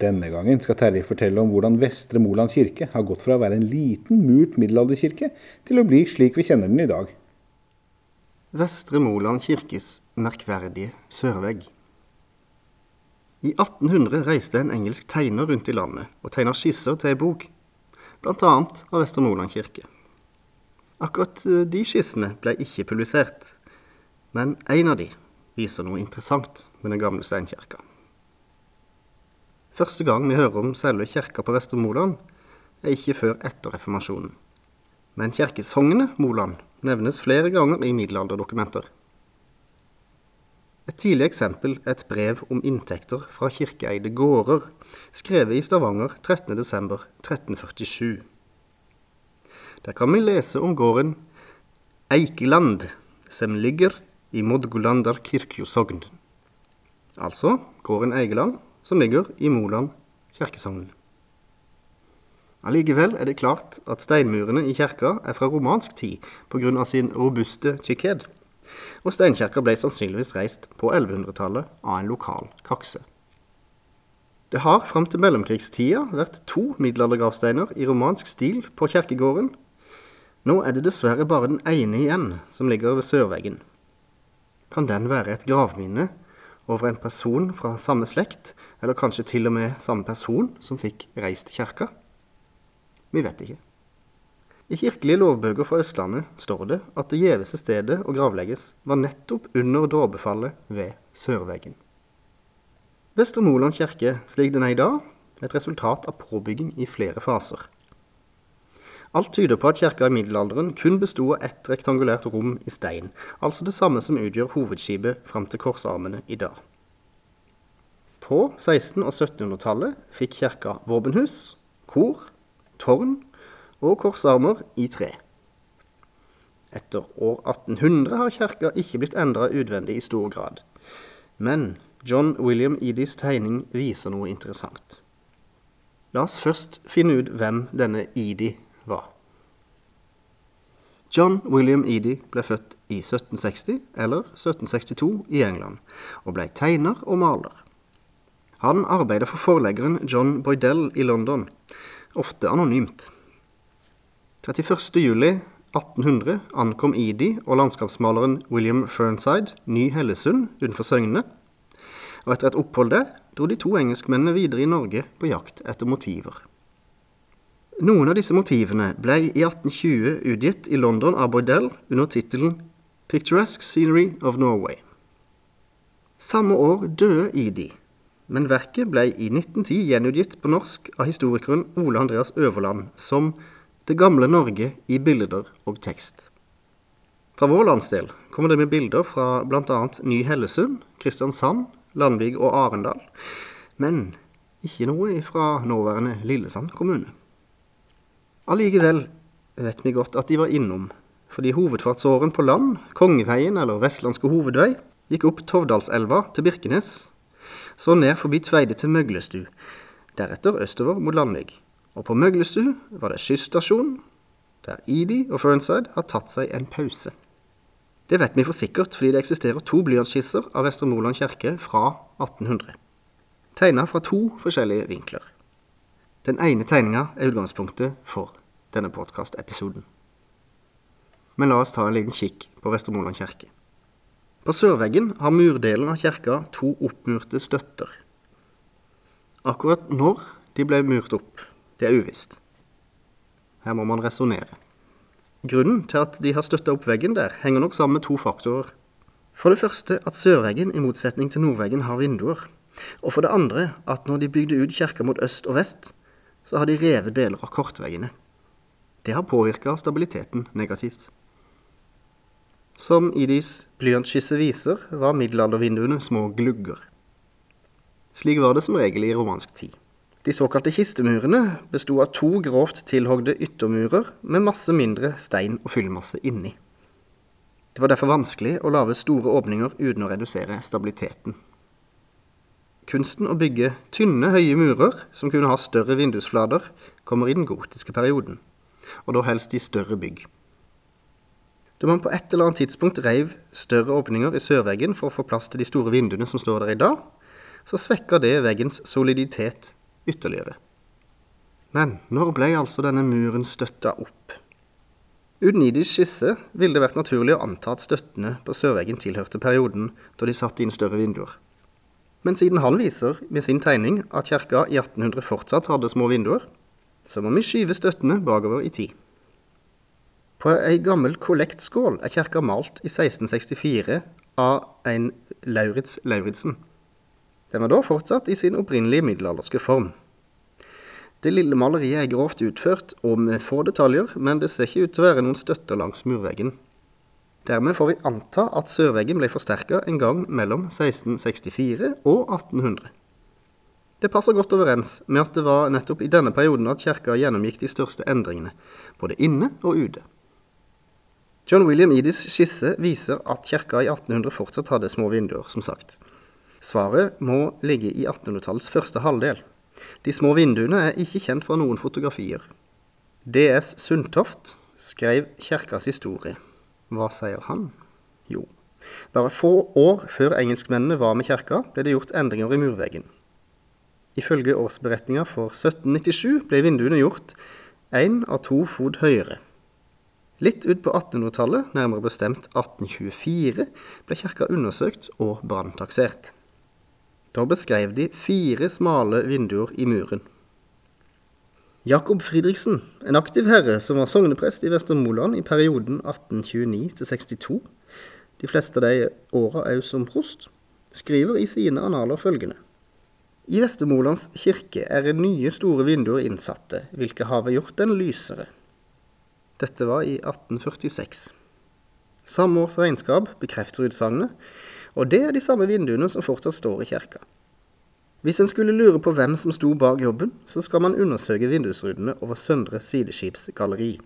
Denne gangen skal Terje fortelle om hvordan Vestre Moland kirke har gått fra å være en liten, murt middelalderkirke til å bli slik vi kjenner den i dag. Vestre Moland kirkes merkverdige sørvegg. I 1800 reiste en engelsk tegner rundt i landet og tegna skisser til ei bok, bl.a. av Vestre Moland kirke. Akkurat eh, de skissene ble ikke publisert, men en av de viser noe interessant med den gamle steinkirka. Første gang vi hører om selve kirka på Vestre Moland, er ikke før etter reformasjonen. Men kirkesognet Moland nevnes flere ganger i middelalderdokumenter. Et tidlig eksempel er et brev om inntekter fra kirkeeide gårder, skrevet i Stavanger 13.12.1347. Der kan vi lese om gården Eikeland, som ligger i Modgolander kirkjosogn. Altså gården Eigeland, som ligger i Moland kirkesogn. Allikevel er det klart at steinmurene i kirka er fra romansk tid pga. sin robuste tykkhet og steinkirka ble sannsynligvis reist på 1100-tallet av en lokal kakse. Det har fram til mellomkrigstida vært to middelaldergravsteiner i romansk stil på kirkegården. Nå er det dessverre bare den ene igjen, som ligger ved sørveggen. Kan den være et gravminne over en person fra samme slekt, eller kanskje til og med samme person som fikk reist kirka? Vi vet ikke. I kirkelige lovbøker fra Østlandet står det at det gjeveste stedet å gravlegges var nettopp under dåpefallet ved sørveggen. Vestre Moland kirke slik den er i dag, et resultat av påbygging i flere faser. Alt tyder på at kirka i middelalderen kun besto av ett rektangulært rom i stein, altså det samme som utgjør hovedskipet fram til korsarmene i dag. På 1600- og 1700-tallet fikk kirka våpenhus, kor, tårn og korsarmer i tre. Etter år 1800 har kirka ikke blitt endra utvendig i stor grad. Men John William Edis tegning viser noe interessant. La oss først finne ut hvem denne var. John William Eady ble født i 1760 eller 1762 i England, og ble tegner og maler. Han arbeidet for forleggeren John Boydell i London, ofte anonymt. 31.07.1800 ankom Eady og landskapsmaleren William Fernside Ny-Hellesund utenfor Søgne, og etter et opphold der dro de to engelskmennene videre i Norge på jakt etter motiver. Noen av disse motivene ble i 1820 utgitt i London av Boydell under tittelen Picturesque Scenery of Norway. Samme år døde Edie, men verket ble i 1910 gjenutgitt på norsk av historikeren Ole Andreas Øverland som det gamle Norge i bilder og tekst. Fra vår landsdel kommer det med bilder fra bl.a. Ny-Hellesund, Kristiansand, Landvig og Arendal, men ikke noe fra nåværende Lillesand kommune. Allikevel vet vi godt at de var innom, fordi hovedfartsåren på land, Kongeveien eller Vestlandske hovedvei, gikk opp Tovdalselva til Birkenes, så ned forbi Tveide til Møglestu, deretter østover mot Landvik. Og på Møglestu var det skysstasjon, der Edie og Fernside har tatt seg en pause. Det vet vi for sikkert fordi det eksisterer to blyantskisser av Vestre Moland kirke fra 1800. Tegna fra to forskjellige vinkler. Den ene tegninga er utgangspunktet for denne podkastepisoden. Men la oss ta en liten kikk på Vestermoland kirke. På sørveggen har murdelen av kirka to oppmurte støtter. Akkurat når de ble murt opp, det er uvisst. Her må man resonnere. Grunnen til at de har støtta opp veggen der, henger nok sammen med to faktorer. For det første at sørveggen, i motsetning til nordveggen, har vinduer. Og for det andre at når de bygde ut kirka mot øst og vest, så har de revet deler av kortveggene. Det har påvirka stabiliteten negativt. Som Idis blyantskisse viser, var middelaldervinduene små glugger. Slik var det som regel i romansk tid. De såkalte kistemurene besto av to grovt tilhogde yttermurer med masse mindre stein og fyllmasse inni. Det var derfor vanskelig å lage store åpninger uten å redusere stabiliteten. Kunsten å bygge tynne, høye murer som kunne ha større vindusflater, kommer i den gotiske perioden, og da helst i større bygg. Da man på et eller annet tidspunkt reiv større åpninger i sørveggen for å få plass til de store vinduene som står der i dag, så svekker det veggens soliditet ytterligere. Men når ble altså denne muren støtta opp? Uten Idis skisse ville det vært naturlig å anta at støttene på sørveggen tilhørte perioden da de satte inn større vinduer. Men siden han viser med sin tegning at kirka i 1800 fortsatt hadde små vinduer, så må vi skyve støttene bakover i tid. På ei gammel kollektskål er kirka malt i 1664 av en Lauritz Lauritzen. Den var da fortsatt i sin opprinnelige middelalderske form. Det lille maleriet er grovt utført og med få detaljer, men det ser ikke ut til å være noen støtter langs murveggen. Dermed får vi anta at sørveggen ble forsterka en gang mellom 1664 og 1800. Det passer godt overens med at det var nettopp i denne perioden at kirka gjennomgikk de største endringene, både inne og ute. John William Edis skisse viser at kirka i 1800 fortsatt hadde små vinduer, som sagt. Svaret må ligge i 1800-tallets første halvdel. De små vinduene er ikke kjent fra noen fotografier. DS Sundtoft skrev kirkas historie. Hva sier han? Jo, bare få år før engelskmennene var med kirka, ble det gjort endringer i murveggen. Ifølge årsberetninga for 1797 ble vinduene gjort én av to fot høyere. Litt ut på 1800-tallet, nærmere bestemt 1824, ble kirka undersøkt og branntaksert. Da beskrev de fire smale vinduer i muren. Jakob Fridriksen, en aktiv herre som var sogneprest i Vestermoland i perioden 1829 62, de fleste av de åra òg som prost, skriver i sine analer følgende. I Vestermolands kirke er nye store vinduer innsatte, hvilke har gjort den lysere. Dette var i 1846. Samme års regnskap bekrefter utsagnet, og det er de samme vinduene som fortsatt står i kirka. Hvis en skulle lure på hvem som sto bak jobben, så skal man undersøke vindusrudene over Søndre Sideskips galleri.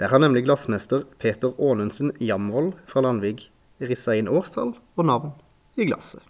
Der har nemlig glassmester Peter Aanensen Jamvold fra Landvig rissa inn årstall og navn i glasset.